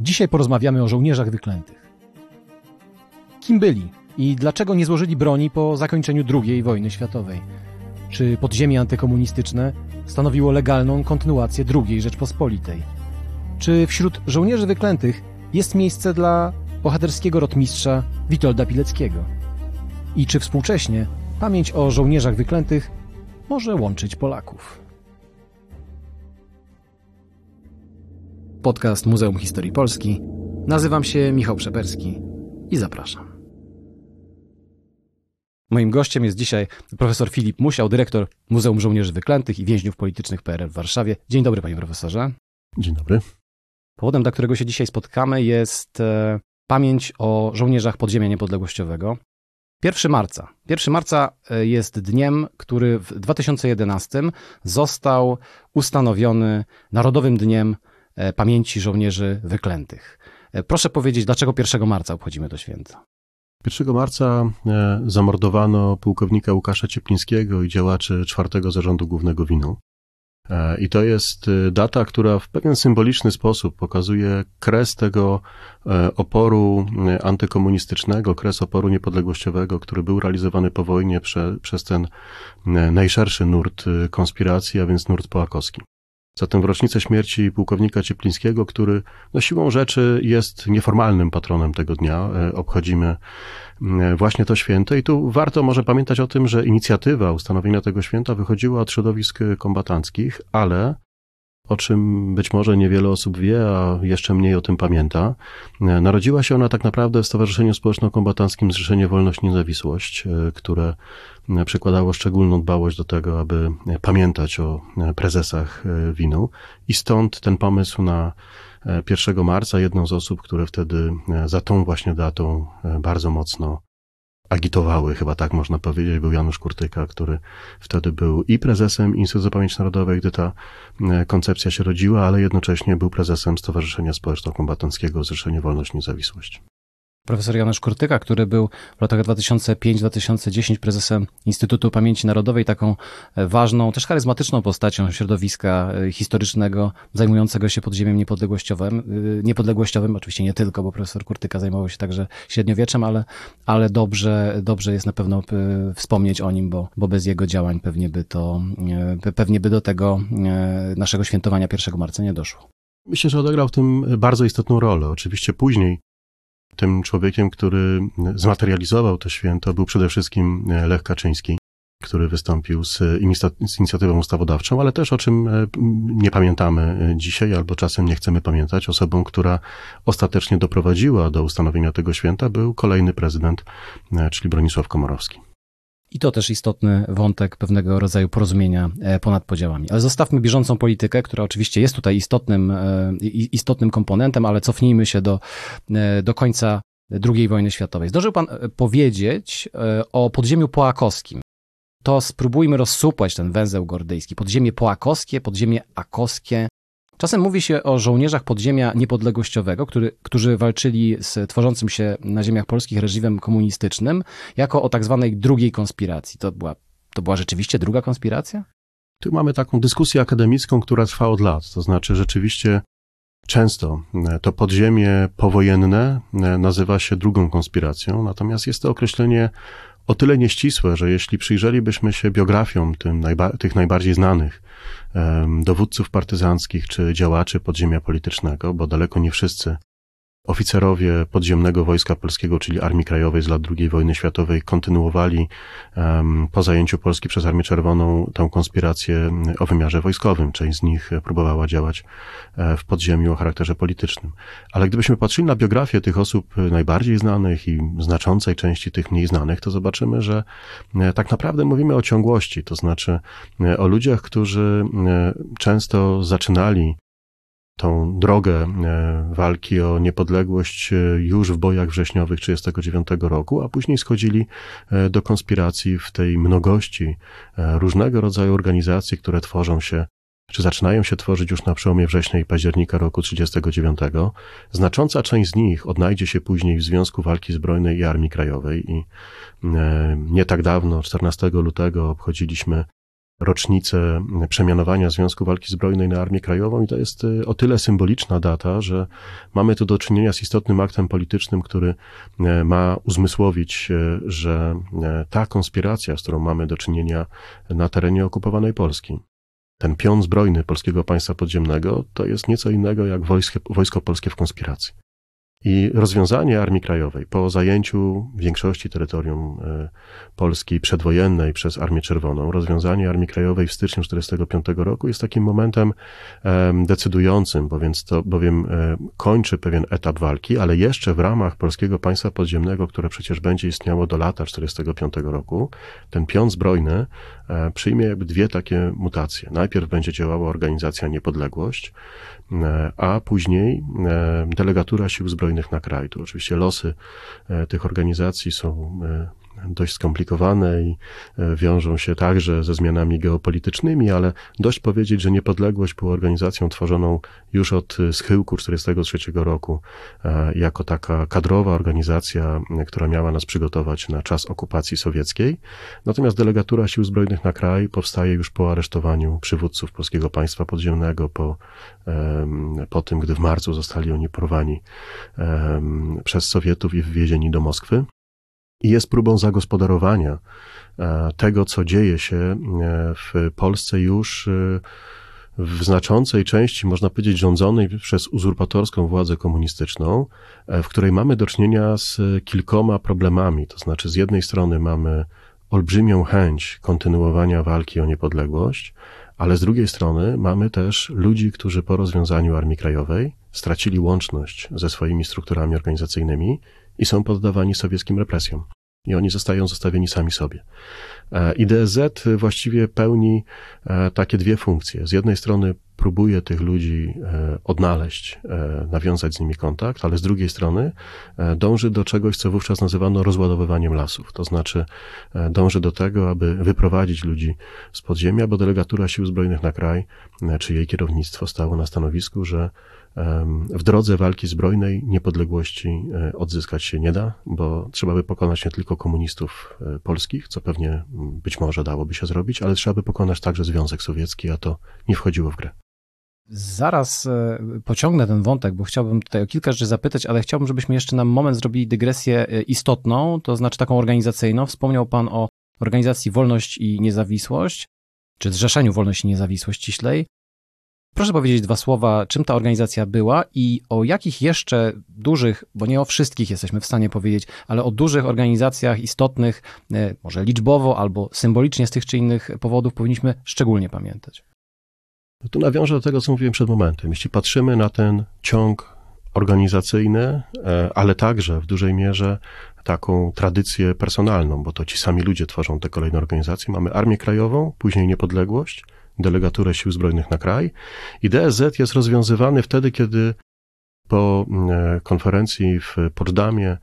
Dzisiaj porozmawiamy o żołnierzach wyklętych. Kim byli i dlaczego nie złożyli broni po zakończeniu II wojny światowej? Czy podziemie antykomunistyczne stanowiło legalną kontynuację II Rzeczpospolitej? Czy wśród żołnierzy wyklętych jest miejsce dla bohaterskiego rotmistrza Witolda Pileckiego? I czy współcześnie pamięć o żołnierzach wyklętych może łączyć Polaków? Podcast Muzeum Historii Polski. Nazywam się Michał Przeperski i zapraszam. Moim gościem jest dzisiaj profesor Filip Musiał, dyrektor Muzeum Żołnierzy Wyklętych i Więźniów Politycznych PRL w Warszawie. Dzień dobry, panie profesorze. Dzień dobry. Powodem, dla którego się dzisiaj spotkamy, jest e, pamięć o żołnierzach podziemia niepodległościowego. 1 marca. 1 marca e, jest dniem, który w 2011 został ustanowiony Narodowym Dniem Pamięci Żołnierzy Wyklętych. Proszę powiedzieć, dlaczego 1 marca obchodzimy to święto? 1 marca zamordowano pułkownika Łukasza Cieplińskiego i działaczy czwartego zarządu głównego winu. E, I to jest e, data, która w pewien symboliczny sposób pokazuje kres tego e, oporu antykomunistycznego, kres oporu niepodległościowego, który był realizowany po wojnie prze, przez ten najszerszy nurt konspiracji, a więc nurt połakowski. Zatem w rocznicę śmierci pułkownika Cieplińskiego, który no siłą rzeczy jest nieformalnym patronem tego dnia, obchodzimy właśnie to święto. I tu warto może pamiętać o tym, że inicjatywa ustanowienia tego święta wychodziła od środowisk kombatanckich, ale o czym być może niewiele osób wie, a jeszcze mniej o tym pamięta. Narodziła się ona tak naprawdę w Stowarzyszeniu Społeczno-Kombatanckim Zrzeszenie Wolność Niezawisłość, które przykładało szczególną dbałość do tego, aby pamiętać o prezesach winu i stąd ten pomysł na 1 marca jedną z osób, które wtedy za tą właśnie datą bardzo mocno agitowały, chyba tak można powiedzieć, był Janusz Kurtyka, który wtedy był i prezesem Instytutu Pamięci Narodowej, gdy ta koncepcja się rodziła, ale jednocześnie był prezesem Stowarzyszenia Społeczno-Kombatanckiego Zrzeszenie Wolność Niezawisłość. Profesor Janusz Kurtyka, który był w latach 2005-2010 prezesem Instytutu Pamięci Narodowej, taką e, ważną, też charyzmatyczną postacią środowiska e, historycznego, zajmującego się podziemiem niepodległościowym. E, niepodległościowym, oczywiście nie tylko, bo profesor Kurtyka zajmował się także średniowieczem, ale, ale dobrze, dobrze jest na pewno wspomnieć o nim, bo, bo bez jego działań pewnie by to, pewnie by do tego naszego świętowania 1 marca nie doszło. Myślę, że odegrał w tym bardzo istotną rolę. Oczywiście później tym człowiekiem, który zmaterializował to święto, był przede wszystkim e, Lech Kaczyński, który wystąpił z, z inicjatywą ustawodawczą, ale też o czym e, nie pamiętamy e, dzisiaj, albo czasem nie chcemy pamiętać, osobą, która ostatecznie doprowadziła do ustanowienia tego święta, był kolejny prezydent, czyli Bronisław Komorowski. I to też istotny wątek pewnego rodzaju porozumienia e, ponad podziałami. Ale zostawmy bieżącą politykę, która oczywiście jest tutaj istotnym, e, istotnym komponentem, ale cofnijmy się do, e, do końca II wojny światowej. Zdążył pan powiedzieć o podziemiu połakowskim. To spróbujmy rozsupłać ten węzeł gordyjski. Podziemie połakowskie, podziemie akowskie, Czasem mówi się o żołnierzach podziemia niepodległościowego, który, którzy walczyli z tworzącym się na ziemiach polskich reżimem komunistycznym, jako o tak zwanej drugiej konspiracji. To była, to była rzeczywiście druga konspiracja? Tu mamy taką dyskusję akademicką, która trwa od lat. To znaczy, rzeczywiście często e, to podziemie powojenne e, nazywa się drugą konspiracją, natomiast jest to określenie o tyle nieścisłe, że jeśli przyjrzelibyśmy się biografiom tym najba tych najbardziej znanych dowódców partyzanckich czy działaczy podziemia politycznego, bo daleko nie wszyscy Oficerowie podziemnego Wojska Polskiego, czyli Armii Krajowej z lat II wojny światowej, kontynuowali um, po zajęciu Polski przez Armię Czerwoną tę konspirację o wymiarze wojskowym. Część z nich próbowała działać e, w podziemiu o charakterze politycznym. Ale gdybyśmy patrzyli na biografię tych osób najbardziej znanych i znaczącej części tych mniej znanych, to zobaczymy, że e, tak naprawdę mówimy o ciągłości, to znaczy e, o ludziach, którzy często zaczynali tą drogę e, walki o niepodległość e, już w bojach wrześniowych 1939 roku, a później schodzili e, do konspiracji w tej mnogości różnego rodzaju organizacji, które tworzą się czy zaczynają się tworzyć już na przełomie września i października roku 1939. Znacząca część z nich odnajdzie się później w Związku Walki Zbrojnej i Armii Krajowej i nie tak dawno, 14 lutego, obchodziliśmy rocznicę przemianowania Związku Walki Zbrojnej na Armię Krajową i to jest y, o tyle symboliczna data, że mamy tu do czynienia z istotnym aktem politycznym, który e, ma uzmysłowić, e, że ta konspiracja, z którą mamy do czynienia na terenie okupowanej Polski, ten pion zbrojny polskiego państwa podziemnego, to jest nieco innego jak wojsko, wojsko polskie w konspiracji. I rozwiązanie Armii Krajowej po zajęciu większości terytorium e, Polski przedwojennej przez Armię Czerwoną, rozwiązanie Armii Krajowej w styczniu 1945 roku jest takim momentem decydującym, bowiem, to, bowiem e, kończy pewien etap walki, ale jeszcze w ramach polskiego państwa podziemnego, które przecież będzie istniało do lata 1945 roku, ten pion zbrojny e, przyjmie jakby dwie takie mutacje. Najpierw będzie działała organizacja Niepodległość, E, a później e, delegatura sił zbrojnych na kraj. Tu oczywiście losy e, tych organizacji są dość skomplikowane i e, wiążą się także ze zmianami geopolitycznymi, ale dość powiedzieć, że Niepodległość była organizacją tworzoną już od schyłku 1943 roku, e, jako taka kadrowa organizacja, która miała nas przygotować na czas okupacji sowieckiej. Natomiast delegatura Sił Zbrojnych na kraj powstaje już po aresztowaniu przywódców Polskiego Państwa Podziemnego, po, po tym, gdy w marcu zostali oni porwani przez Sowietów i wywiezieni do Moskwy i jest próbą zagospodarowania e, tego, co dzieje się e, w Polsce już e, w znaczącej części, można powiedzieć, rządzonej przez uzurpatorską władzę komunistyczną, w której mamy do czynienia z kilkoma problemami. To znaczy, z jednej strony mamy olbrzymią chęć kontynuowania walki o niepodległość, ale z drugiej strony mamy też ludzi, którzy po rozwiązaniu Armii Krajowej stracili łączność ze swoimi strukturami organizacyjnymi i są poddawani sowieckim represjom. I oni zostają zostawieni sami sobie. E, IDZ właściwie pełni e, takie dwie funkcje. Z jednej strony próbuje tych ludzi e, odnaleźć, nawiązać z nimi kontakt, ale z drugiej strony dąży do czegoś, co wówczas nazywano rozładowywaniem lasów. To znaczy dąży do tego, aby wyprowadzić ludzi z podziemia, bo delegatura sił zbrojnych na kraj, czy jej kierownictwo stało na stanowisku, że w drodze walki zbrojnej niepodległości e, odzyskać się nie da, bo trzeba by pokonać nie tylko komunistów e, polskich, co pewnie być może dałoby się zrobić, ale trzeba by pokonać także Związek Sowiecki, a to nie wchodziło w grę. Zaraz e, pociągnę ten wątek, bo chciałbym tutaj o kilka rzeczy zapytać, ale chciałbym, żebyśmy jeszcze na moment zrobili dygresję istotną, to znaczy taką organizacyjną. Wspomniał Pan o organizacji Wolność i Niezawisłość, czy Zrzeszeniu Wolność i Niezawisłość ściślej. Proszę powiedzieć dwa słowa, czym ta organizacja była i o jakich jeszcze dużych, bo nie o wszystkich jesteśmy w stanie powiedzieć, ale o dużych organizacjach istotnych, e, może liczbowo albo symbolicznie z tych czy innych powodów powinniśmy szczególnie pamiętać. Tu nawiążę do tego, co mówiłem przed momentem. Jeśli patrzymy na ten ciąg organizacyjny, e, ale także w dużej mierze taką tradycję personalną, bo to ci sami ludzie tworzą te kolejne organizacje. Mamy Armię Krajową, później Niepodległość, delegaturę sił zbrojnych na kraj. I DSZ jest rozwiązywany wtedy, kiedy po e, konferencji w Poczdamie,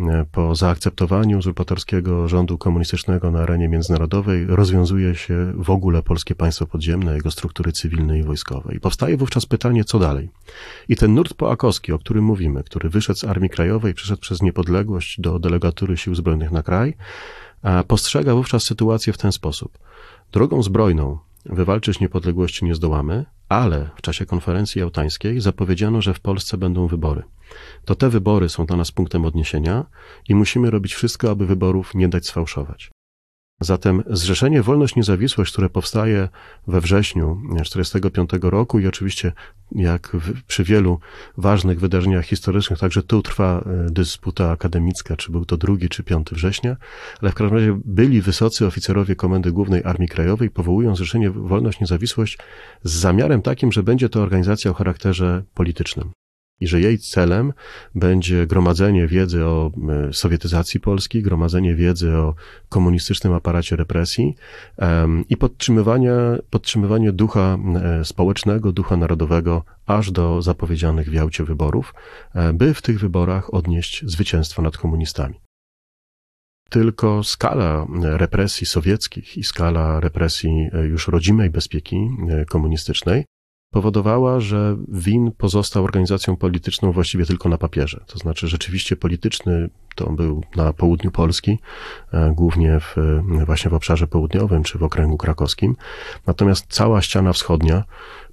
e, po zaakceptowaniu uzurpatorskiego rządu komunistycznego na arenie międzynarodowej, rozwiązuje się w ogóle polskie państwo podziemne, jego struktury cywilne i wojskowe. I powstaje wówczas pytanie, co dalej? I ten nurt poakowski, o którym mówimy, który wyszedł z Armii Krajowej, przyszedł przez niepodległość do delegatury sił zbrojnych na kraj, postrzega wówczas sytuację w ten sposób. Drogą zbrojną Wywalczyć niepodległości nie zdołamy, ale w czasie konferencji jałtańskiej zapowiedziano, że w Polsce będą wybory. To te wybory są dla nas punktem odniesienia i musimy robić wszystko, aby wyborów nie dać sfałszować. Zatem Zrzeszenie Wolność Niezawisłość, które powstaje we wrześniu 1945 roku i oczywiście jak w, przy wielu ważnych wydarzeniach historycznych, także tu trwa e, dysputa akademicka, czy był to drugi czy piąty września, ale w każdym razie byli wysocy oficerowie Komendy Głównej Armii Krajowej, powołują Zrzeszenie Wolność Niezawisłość z zamiarem takim, że będzie to organizacja o charakterze politycznym i że jej celem będzie gromadzenie wiedzy o e, sowietyzacji Polski, gromadzenie wiedzy o komunistycznym aparacie represji i podtrzymywanie, podtrzymywanie ducha e, społecznego, ducha narodowego aż do zapowiedzianych w Jałcie wyborów, e, by w tych wyborach odnieść zwycięstwo nad komunistami. Tylko skala represji sowieckich i skala represji już rodzimej bezpieki komunistycznej powodowała, że WIN pozostał organizacją polityczną właściwie tylko na papierze. To znaczy rzeczywiście polityczny to był na południu Polski, e, głównie w, właśnie w obszarze południowym czy w okręgu krakowskim. Natomiast cała ściana wschodnia,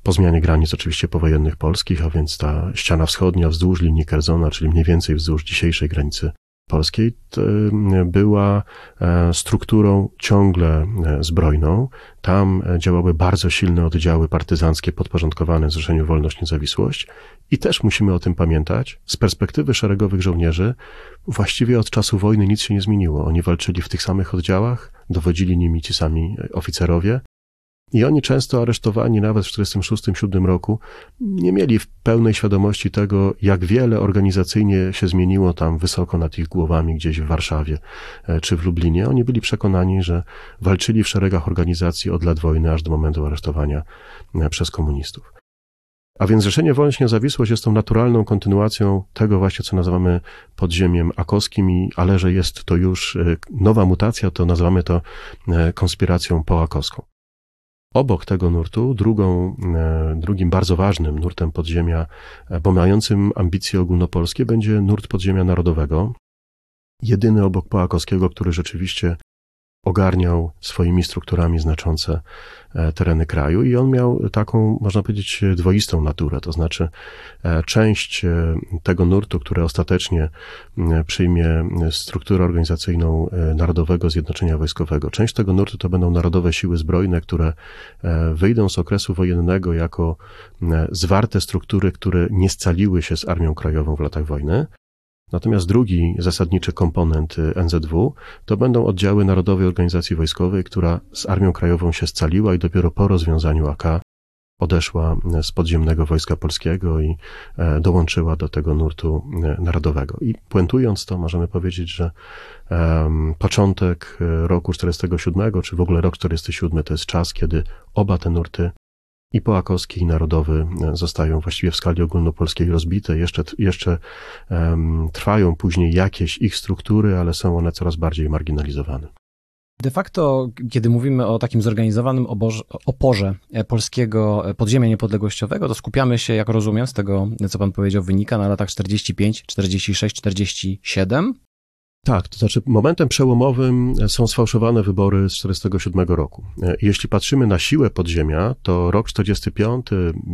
po zmianie granic oczywiście powojennych polskich, a więc ta ściana wschodnia wzdłuż linii Kerzona, czyli mniej więcej wzdłuż dzisiejszej granicy polskiej była e, strukturą ciągle e, zbrojną. Tam e, działały bardzo silne oddziały partyzanckie podporządkowane Zrzeszeniu Wolność Niezawisłość i też musimy o tym pamiętać. Z perspektywy szeregowych żołnierzy właściwie od czasu wojny nic się nie zmieniło. Oni walczyli w tych samych oddziałach, dowodzili nimi ci sami oficerowie, i oni często aresztowani nawet w 1946-1947 roku nie mieli w pełnej świadomości tego, jak wiele organizacyjnie się zmieniło tam wysoko nad ich głowami, gdzieś w Warszawie e, czy w Lublinie. Oni byli przekonani, że walczyli w szeregach organizacji od lat wojny aż do momentu aresztowania e, przez komunistów. A więc Zrzeszenie Wolność Niezawisłość jest tą naturalną kontynuacją tego właśnie, co nazywamy podziemiem akoskim, ale że jest to już e, nowa mutacja, to nazywamy to konspiracją poakoską. Obok tego nurtu, drugą, e, drugim bardzo ważnym nurtem podziemia, e, bo mającym ambicje ogólnopolskie, będzie nurt podziemia narodowego. Jedyny obok Połakowskiego, który rzeczywiście ogarniał swoimi strukturami znaczące e, tereny kraju i on miał taką, można powiedzieć, dwoistą naturę, to znaczy e, część e, tego nurtu, które ostatecznie przyjmie strukturę organizacyjną Narodowego Zjednoczenia Wojskowego. Część tego nurtu to będą Narodowe Siły Zbrojne, które wyjdą z okresu wojennego jako zwarte struktury, które nie scaliły się z Armią Krajową w latach wojny. Natomiast drugi zasadniczy komponent y, NZW to będą oddziały Narodowej Organizacji Wojskowej, która z Armią Krajową się scaliła i dopiero po rozwiązaniu AK odeszła y, z podziemnego Wojska Polskiego i e, dołączyła do tego nurtu y, narodowego. I puentując to, możemy powiedzieć, że początek roku 47, czy w ogóle rok 47 to jest czas, kiedy oba te nurty i Połakowski i Narodowy e, zostają właściwie w skali ogólnopolskiej rozbite. Jeszcze, jeszcze um, trwają później jakieś ich struktury, ale są one coraz bardziej marginalizowane. De facto, kiedy mówimy o takim zorganizowanym oborze, oporze e, polskiego e, podziemia niepodległościowego, to skupiamy się, jak rozumiem, z tego, co pan powiedział, wynika na latach 45, 46, 47. Tak, to znaczy momentem przełomowym są sfałszowane wybory z 1947 roku. E, jeśli patrzymy na siłę podziemia, to rok 45,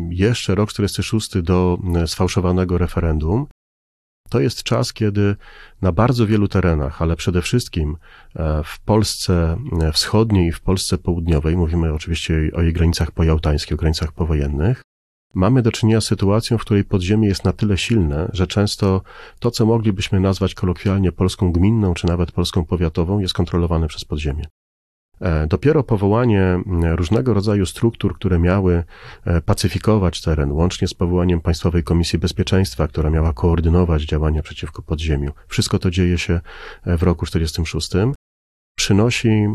jeszcze rok 46 do e, sfałszowanego referendum, to jest czas, kiedy na bardzo wielu terenach, ale przede wszystkim e, w Polsce wschodniej i w Polsce południowej, mówimy oczywiście o jej granicach pojałtańskich, o granicach powojennych, mamy do czynienia z sytuacją, w której podziemie jest na tyle silne, że często to, co moglibyśmy nazwać kolokwialnie Polską gminną, czy nawet Polską powiatową, jest kontrolowane przez podziemie. E, dopiero powołanie różnego rodzaju struktur, które miały e, pacyfikować teren, łącznie z powołaniem Państwowej Komisji Bezpieczeństwa, która miała koordynować działania przeciwko podziemiu. Wszystko to dzieje się e, w roku 46. Przynosi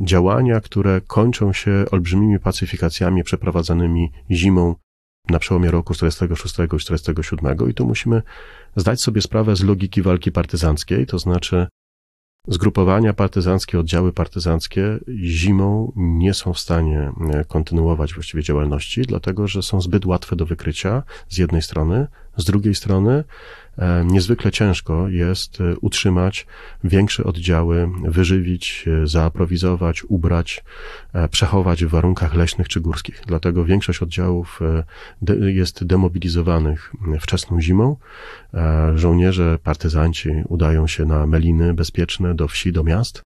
działania, które kończą się olbrzymimi pacyfikacjami przeprowadzanymi zimą na przełomie roku 46 i 47 i tu musimy zdać sobie sprawę z logiki walki partyzanckiej, to znaczy zgrupowania partyzanckie, oddziały partyzanckie zimą nie są w stanie e, kontynuować właściwie działalności, dlatego że są zbyt łatwe do wykrycia z jednej strony, z drugiej strony niezwykle ciężko jest e, utrzymać większe oddziały, wyżywić, e, zaaprowizować, ubrać, przechować w warunkach leśnych czy górskich. Dlatego większość oddziałów jest demobilizowanych wczesną zimą. Żołnierze, partyzanci udają się na meliny bezpieczne do wsi, do miast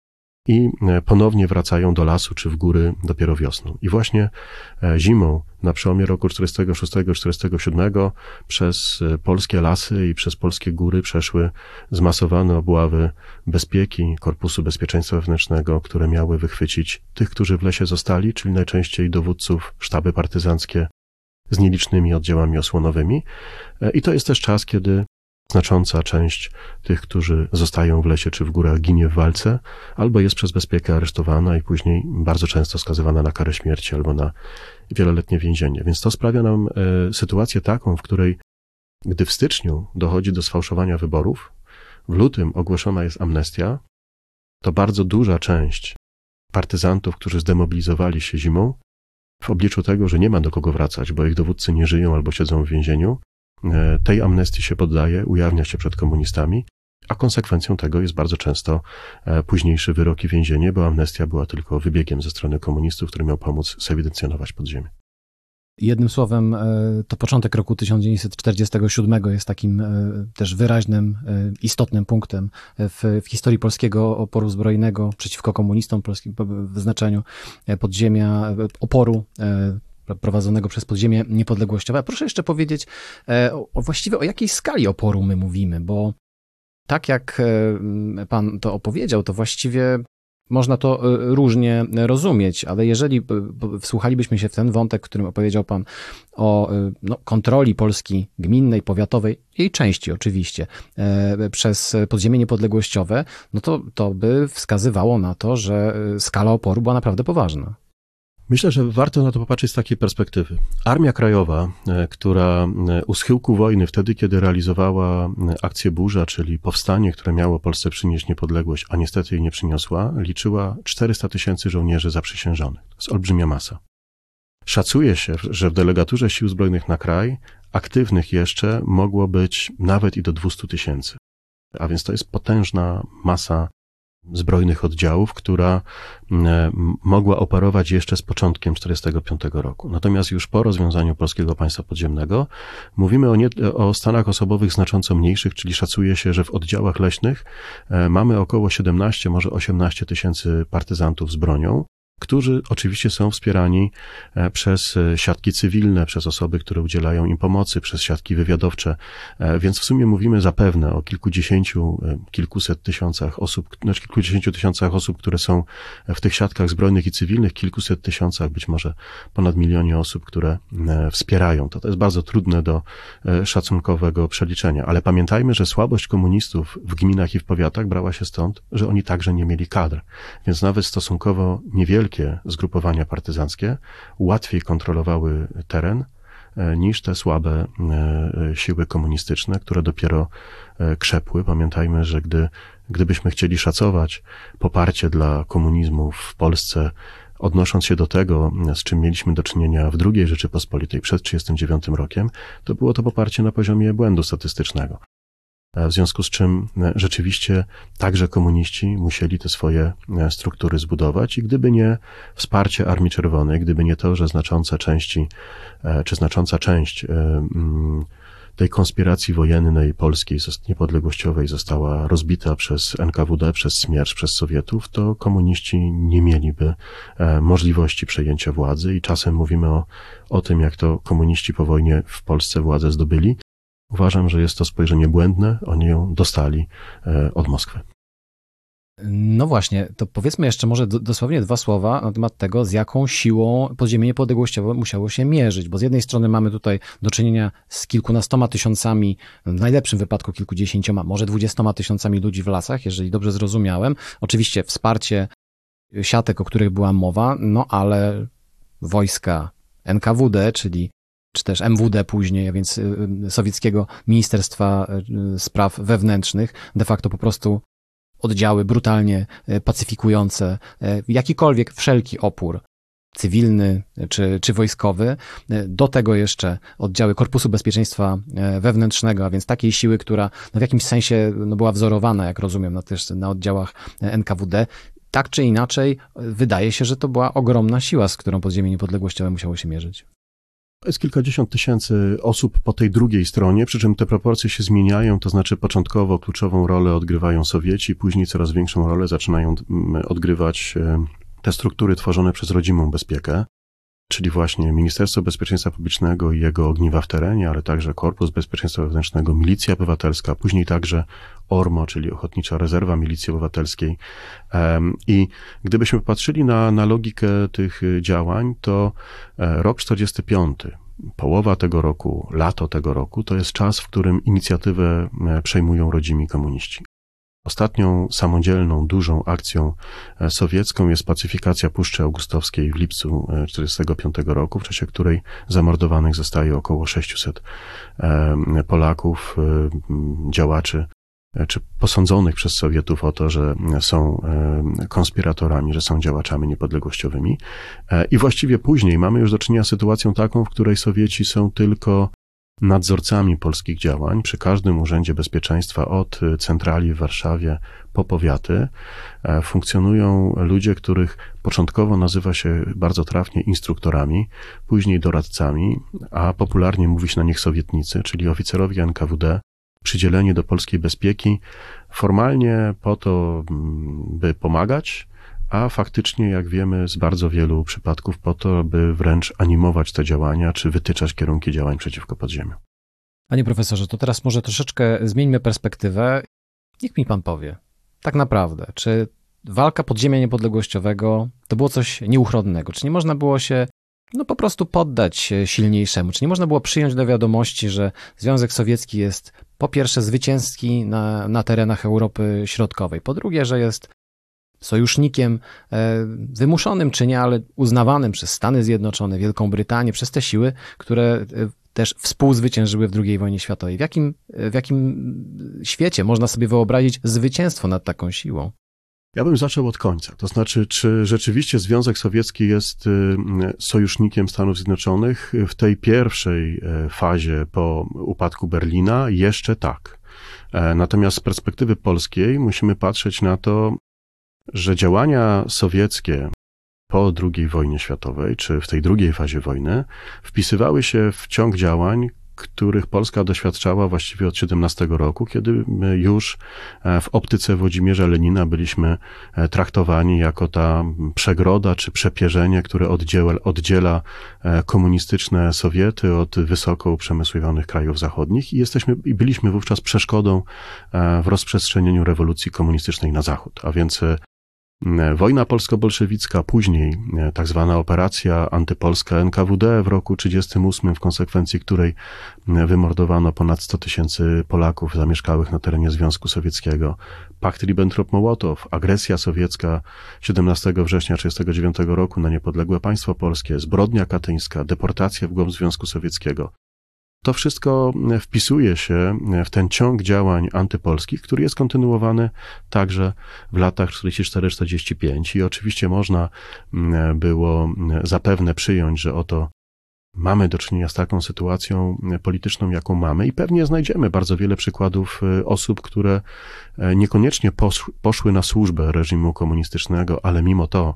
i e, ponownie wracają do lasu czy w góry dopiero wiosną. I właśnie e, zimą na przełomie roku 46-47 przez e, polskie lasy i przez polskie góry przeszły zmasowane obławy bezpieki Korpusu Bezpieczeństwa Wewnętrznego, które miały wychwycić tych, którzy w lesie zostali, czyli najczęściej dowódców, sztaby partyzanckie z nielicznymi oddziałami osłonowymi. I to jest też czas, kiedy Znacząca część tych, którzy zostają w lesie czy w górach, ginie w walce, albo jest przez bezpiekę aresztowana i później bardzo często skazywana na karę śmierci albo na wieloletnie więzienie. Więc to sprawia nam e, sytuację taką, w której gdy w styczniu dochodzi do sfałszowania wyborów, w lutym ogłoszona jest amnestia, to bardzo duża część partyzantów, którzy zdemobilizowali się zimą, w obliczu tego, że nie ma do kogo wracać, bo ich dowódcy nie żyją albo siedzą w więzieniu, tej amnestii się poddaje, ujawnia się przed komunistami, a konsekwencją tego jest bardzo często e, późniejszy wyrok i więzienie, bo amnestia była tylko wybiegiem ze strony komunistów, który miał pomóc zewidencjonować podziemie. Jednym słowem, e, to początek roku 1947 jest takim też wyraźnym, istotnym punktem w, w historii polskiego oporu zbrojnego przeciwko komunistom polskim w znaczeniu podziemia, oporu prowadzonego przez podziemie niepodległościowe. Proszę jeszcze powiedzieć o, właściwie o jakiej skali oporu my mówimy, bo tak jak e, pan to opowiedział, to właściwie można to e, różnie rozumieć, ale jeżeli wsłuchalibyśmy się w ten wątek, którym opowiedział Pan o e, no, kontroli Polski gminnej, powiatowej, jej części oczywiście, przez podziemie niepodległościowe, no to, to by wskazywało na to, że skala oporu była naprawdę poważna. Myślę, że warto na to popatrzeć z takiej perspektywy. Armia Krajowa, e, która e, u schyłku wojny, wtedy kiedy realizowała e, akcję Burza, czyli powstanie, które miało Polsce przynieść niepodległość, a niestety jej nie przyniosła, liczyła 400 tysięcy żołnierzy zaprzysiężonych. To jest olbrzymia masa. Szacuje się, że w delegaturze sił zbrojnych na kraj aktywnych jeszcze mogło być nawet i do 200 tysięcy. A więc to jest potężna masa zbrojnych oddziałów, która e, mogła operować jeszcze z początkiem 1945 roku. Natomiast już po rozwiązaniu polskiego państwa podziemnego mówimy o, nie, o stanach osobowych znacząco mniejszych, czyli szacuje się, że w oddziałach leśnych e, mamy około 17, może 18 tysięcy partyzantów z bronią, którzy oczywiście są wspierani e, przez e, siatki cywilne, przez osoby, które udzielają im pomocy, przez siatki wywiadowcze, e, więc w sumie mówimy zapewne o kilkudziesięciu, kilkuset tysiącach osób, znaczy kilkudziesięciu tysiącach osób, które są w tych siatkach zbrojnych i cywilnych, kilkuset tysiącach, być może ponad milionie osób, które wspierają. To, to jest bardzo trudne do szacunkowego przeliczenia, ale pamiętajmy, że słabość komunistów w gminach i w powiatach brała się stąd, że oni także nie mieli kadr, więc nawet stosunkowo niewiele wielkie zgrupowania partyzanckie łatwiej kontrolowały teren e, niż te słabe e, siły komunistyczne, które dopiero e, krzepły. Pamiętajmy, że gdy, gdybyśmy chcieli szacować poparcie dla komunizmu w Polsce, odnosząc się do tego, z czym mieliśmy do czynienia w II Rzeczypospolitej przed 1939 rokiem, to było to poparcie na poziomie błędu statystycznego. E, w związku z czym e, rzeczywiście także komuniści musieli te swoje e, struktury zbudować i gdyby nie wsparcie Armii Czerwonej, gdyby nie to, że znacząca części, czy znacząca część mm, tej konspiracji wojennej polskiej, niepodległościowej została rozbita przez NKWD, przez Smierz, przez Sowietów, to komuniści nie mieliby możliwości przejęcia władzy. I czasem mówimy o, o tym, jak to komuniści po wojnie w Polsce władzę zdobyli, Uważam, że jest to spojrzenie błędne, oni ją dostali e, od Moskwy. No właśnie, to powiedzmy jeszcze może dosłownie dwa słowa na temat tego, z jaką siłą podziemie niepodległościowe musiało się mierzyć, bo z jednej strony mamy tutaj do czynienia z kilkunastoma tysiącami, w najlepszym wypadku kilkudziesięcioma, może dwudziestoma tysiącami ludzi w lasach, jeżeli dobrze zrozumiałem. Oczywiście wsparcie siatek, o których była mowa, no ale wojska NKWD, czyli czy też MWD później, a więc y, y, sowieckiego Ministerstwa y, Spraw Wewnętrznych, de facto po prostu oddziały brutalnie pacyfikujące jakikolwiek, wszelki opór cywilny czy, czy wojskowy. Do tego jeszcze oddziały Korpusu Bezpieczeństwa Wewnętrznego, a więc takiej siły, która no w jakimś sensie no była wzorowana, jak rozumiem, na, też na oddziałach NKWD. Tak czy inaczej, wydaje się, że to była ogromna siła, z którą podziemie niepodległościowe musiało się mierzyć. Jest kilkadziesiąt tysięcy osób po tej drugiej stronie, przy czym te proporcje się zmieniają, to znaczy początkowo kluczową rolę odgrywają Sowieci, później coraz większą rolę zaczynają mm, odgrywać e, te struktury tworzone przez rodzimą bezpiekę czyli właśnie Ministerstwo Bezpieczeństwa Publicznego i jego ogniwa w terenie, ale także Korpus Bezpieczeństwa Wewnętrznego, Milicja Obywatelska, później także ORMO, czyli Ochotnicza Rezerwa Milicji Obywatelskiej. I gdybyśmy patrzyli na, na logikę tych działań, to e, rok 45, połowa tego roku, lato tego roku, to jest czas, w którym inicjatywę e, przejmują rodzimi komuniści. Ostatnią samodzielną, dużą akcją e, sowiecką jest pacyfikacja Puszczy Augustowskiej w lipcu 1945 e, roku, w czasie której zamordowanych zostaje około 600 e, Polaków, działaczy czy posądzonych przez Sowietów o to, że są konspiratorami, że są działaczami niepodległościowymi. I właściwie później mamy już do czynienia z sytuacją taką, w której Sowieci są tylko nadzorcami polskich działań przy każdym Urzędzie Bezpieczeństwa od centrali w Warszawie po powiaty e, funkcjonują ludzie, których początkowo nazywa się bardzo trafnie instruktorami, później doradcami, a popularnie mówi się na nich sowietnicy, czyli oficerowie NKWD, przydzieleni do polskiej bezpieki formalnie po to, mm, by pomagać, a faktycznie, jak wiemy, z bardzo wielu przypadków po to, by wręcz animować te działania, czy wytyczać kierunki działań przeciwko podziemiu. Panie profesorze, to teraz może troszeczkę zmieńmy perspektywę. Niech mi pan powie, tak naprawdę, czy walka podziemia niepodległościowego to było coś nieuchronnego? Czy nie można było się no po prostu poddać silniejszemu? Czy nie można było przyjąć do wiadomości, że Związek Sowiecki jest po pierwsze zwycięski na, na terenach Europy Środkowej, po drugie, że jest sojusznikiem e, wymuszonym czy nie, ale uznawanym przez Stany Zjednoczone, Wielką Brytanię, przez te siły, które e, też współzwyciężyły w II wojnie światowej. W jakim, w jakim świecie można sobie wyobrazić zwycięstwo nad taką siłą? Ja bym zaczął od końca. To znaczy, czy rzeczywiście Związek Sowiecki jest y, sojusznikiem Stanów Zjednoczonych w tej pierwszej e, fazie po upadku Berlina? Jeszcze tak. Natomiast z perspektywy polskiej musimy patrzeć na to, że działania sowieckie po II wojnie światowej, czy w tej drugiej fazie wojny, wpisywały się w ciąg działań, których Polska doświadczała właściwie od 17 roku, kiedy już e, w optyce Włodzimierza Lenina byliśmy e, traktowani jako ta przegroda czy przepierzenie, które oddziela, oddziela e, komunistyczne Sowiety od wysoko uprzemysłowionych krajów zachodnich i jesteśmy i byliśmy wówczas przeszkodą w rozprzestrzenieniu rewolucji komunistycznej na zachód. A więc Wojna polsko-bolszewicka, później e, tak zwana operacja antypolska NKWD w roku 1938, w konsekwencji której e, wymordowano ponad 100 tysięcy Polaków zamieszkałych na terenie Związku Sowieckiego, pakt Ribbentrop-Mołotow, agresja sowiecka 17 września 1939 roku na niepodległe państwo polskie, zbrodnia katyńska, deportacja w głąb Związku Sowieckiego, to wszystko wpisuje się w ten ciąg działań antypolskich, który jest kontynuowany także w latach 44-45 i oczywiście można mm, było zapewne przyjąć, że oto mamy do czynienia z taką sytuacją e, polityczną, jaką mamy, i pewnie znajdziemy bardzo wiele przykładów e, osób, które e, niekoniecznie poszły na służbę reżimu komunistycznego, ale mimo to,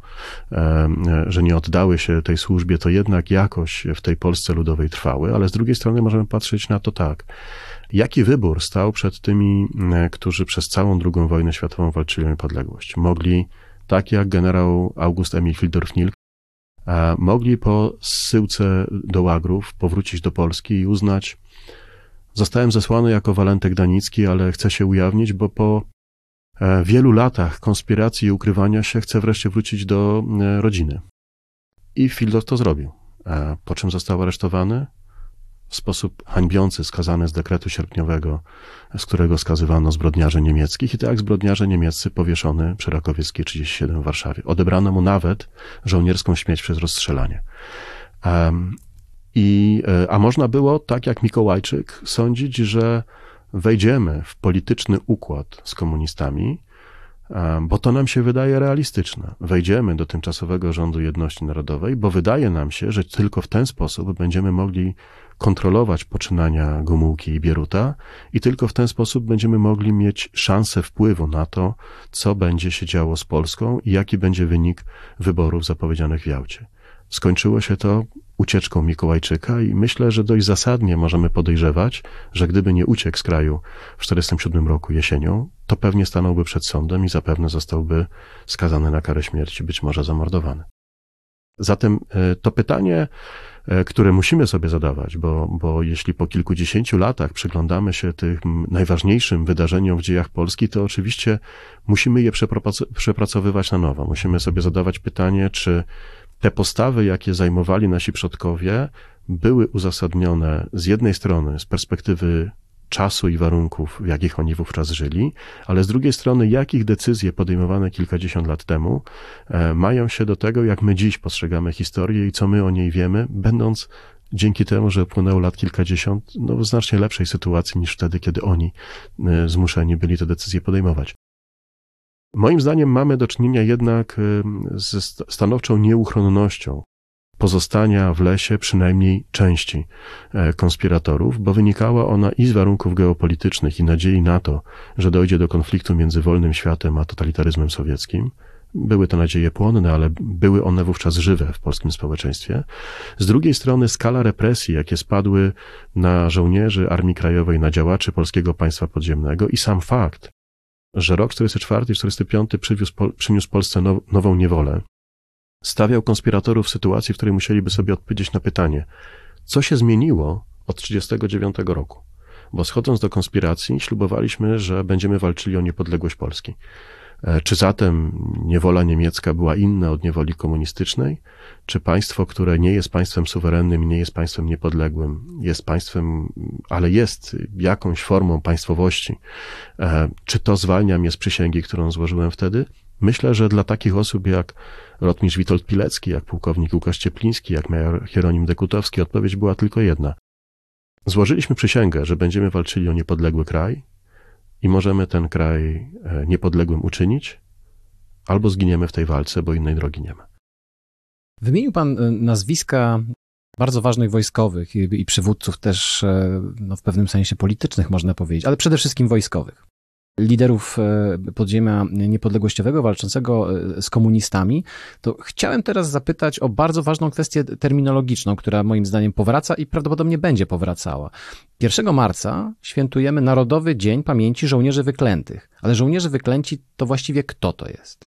że nie oddały się tej służbie, to jednak jakoś w tej Polsce ludowej trwały, ale z drugiej strony możemy patrzeć na to tak. Jaki wybór stał przed tymi, którzy przez całą II wojnę światową walczyli o niepodległość? Mogli, tak jak generał August Emil Fildorf-Nilk, mogli po zsyłce do łagrów powrócić do Polski i uznać, zostałem zesłany jako Walentek Danicki, ale chcę się ujawnić, bo po e, wielu latach konspiracji i ukrywania się chcę wreszcie wrócić do e, rodziny. I Fildorf to zrobił. Po czym został aresztowany, w sposób hańbiący skazany z dekretu sierpniowego, z którego skazywano zbrodniarzy niemieckich i tak zbrodniarze niemieccy powieszony przy Rakowieckiej 37 w Warszawie. Odebrano mu nawet żołnierską śmierć przez rozstrzelanie. Um, i, e, a można było, tak jak Mikołajczyk, sądzić, że wejdziemy w polityczny układ z komunistami, bo to nam się wydaje realistyczne. Wejdziemy do tymczasowego rządu jedności narodowej, bo wydaje nam się, że tylko w ten sposób będziemy mogli kontrolować poczynania Gomułki i Bieruta i tylko w ten sposób będziemy mogli mieć szansę wpływu na to, co będzie się działo z Polską i jaki będzie wynik wyborów zapowiedzianych w Jałcie. Skończyło się to ucieczką Mikołajczyka i myślę, że dość zasadnie możemy podejrzewać, że gdyby nie uciekł z kraju w 1947 roku jesienią, to pewnie stanąłby przed sądem i zapewne zostałby skazany na karę śmierci, być może zamordowany. Zatem e, to pytanie, które musimy sobie zadawać, bo, bo jeśli po kilkudziesięciu latach przyglądamy się tym najważniejszym wydarzeniom w dziejach Polski, to oczywiście musimy je przepracowywać na nowo. Musimy sobie zadawać pytanie, czy te postawy, jakie zajmowali nasi przodkowie, były uzasadnione z jednej strony z perspektywy czasu i warunków, w jakich oni wówczas żyli, ale z drugiej strony, jakich decyzje podejmowane kilkadziesiąt lat temu e, mają się do tego, jak my dziś postrzegamy historię i co my o niej wiemy, będąc dzięki temu, że upłynęło lat kilkadziesiąt, no w znacznie lepszej sytuacji niż wtedy, kiedy oni e, zmuszeni byli te decyzje podejmować. Moim zdaniem mamy do czynienia jednak e, ze stanowczą nieuchronnością pozostania w lesie przynajmniej części e, konspiratorów, bo wynikała ona i z warunków geopolitycznych i nadziei na to, że dojdzie do konfliktu między wolnym światem a totalitaryzmem sowieckim. Były to nadzieje płonne, ale były one wówczas żywe w polskim społeczeństwie. Z drugiej strony skala represji, jakie spadły na żołnierzy Armii Krajowej, na działaczy polskiego państwa podziemnego i sam fakt, że rok 44 i 45 przywiózł, przyniósł Polsce now, nową niewolę, stawiał konspiratorów w sytuacji, w której musieliby sobie odpowiedzieć na pytanie, co się zmieniło od 1939 roku. Bo schodząc do konspiracji, ślubowaliśmy, że będziemy walczyli o niepodległość Polski. E, czy zatem niewola niemiecka była inna od niewoli komunistycznej? Czy państwo, które nie jest państwem suwerennym nie jest państwem niepodległym, jest państwem, ale jest jakąś formą państwowości? E, czy to zwalnia mnie z przysięgi, którą złożyłem wtedy? Myślę, że dla takich osób jak rotmistrz Witold Pilecki, jak pułkownik Łukasz Ciepliński, jak major Hieronim Dekutowski, odpowiedź była tylko jedna. Złożyliśmy przysięgę, że będziemy walczyli o niepodległy kraj i możemy ten kraj e, niepodległym uczynić, albo zginiemy w tej walce, bo innej drogi nie ma. Wymienił pan e, nazwiska bardzo ważnych wojskowych i, przywódców też e, no, w pewnym sensie politycznych, można powiedzieć, ale przede wszystkim wojskowych liderów e, podziemia niepodległościowego walczącego e, z komunistami, to chciałem teraz zapytać o bardzo ważną kwestię terminologiczną, która moim zdaniem powraca i prawdopodobnie będzie powracała. 1 marca świętujemy Narodowy Dzień Pamięci Żołnierzy Wyklętych, ale żołnierze wyklęci to właściwie kto to jest?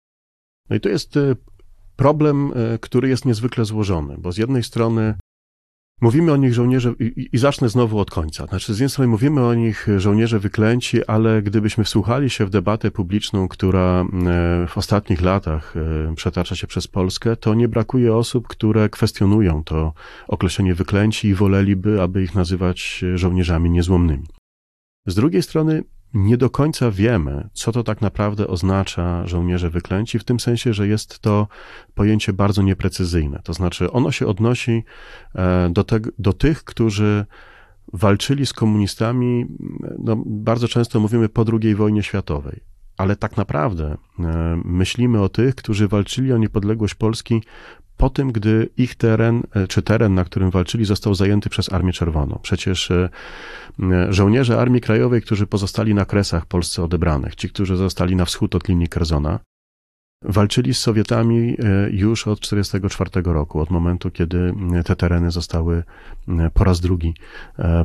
No i to jest e, problem, który jest niezwykle złożony, bo z jednej strony Mówimy o nich żołnierze, i, i, zacznę znowu od końca. Znaczy, z jednej strony mówimy o nich żołnierze wyklęci, ale gdybyśmy wsłuchali się w debatę publiczną, która e, w ostatnich latach e, przetacza się przez Polskę, to nie brakuje osób, które kwestionują to określenie wyklęci i woleliby, aby ich nazywać żołnierzami niezłomnymi. Z drugiej strony nie do końca wiemy, co to tak naprawdę oznacza żołnierze wyklęci, w tym sensie, że jest to pojęcie bardzo nieprecyzyjne. To znaczy, ono się odnosi e, do, te, do tych, którzy walczyli z komunistami, no, bardzo często mówimy po II wojnie światowej. Ale tak naprawdę e, myślimy o tych, którzy walczyli o niepodległość Polski po tym, gdy ich teren, e, czy teren, na którym walczyli, został zajęty przez Armię Czerwoną. Przecież e, żołnierze Armii Krajowej, którzy pozostali na kresach Polsce odebranych, ci, którzy zostali na wschód od linii Kerzona, walczyli z Sowietami już od 1944 roku, od momentu, kiedy te tereny zostały po raz drugi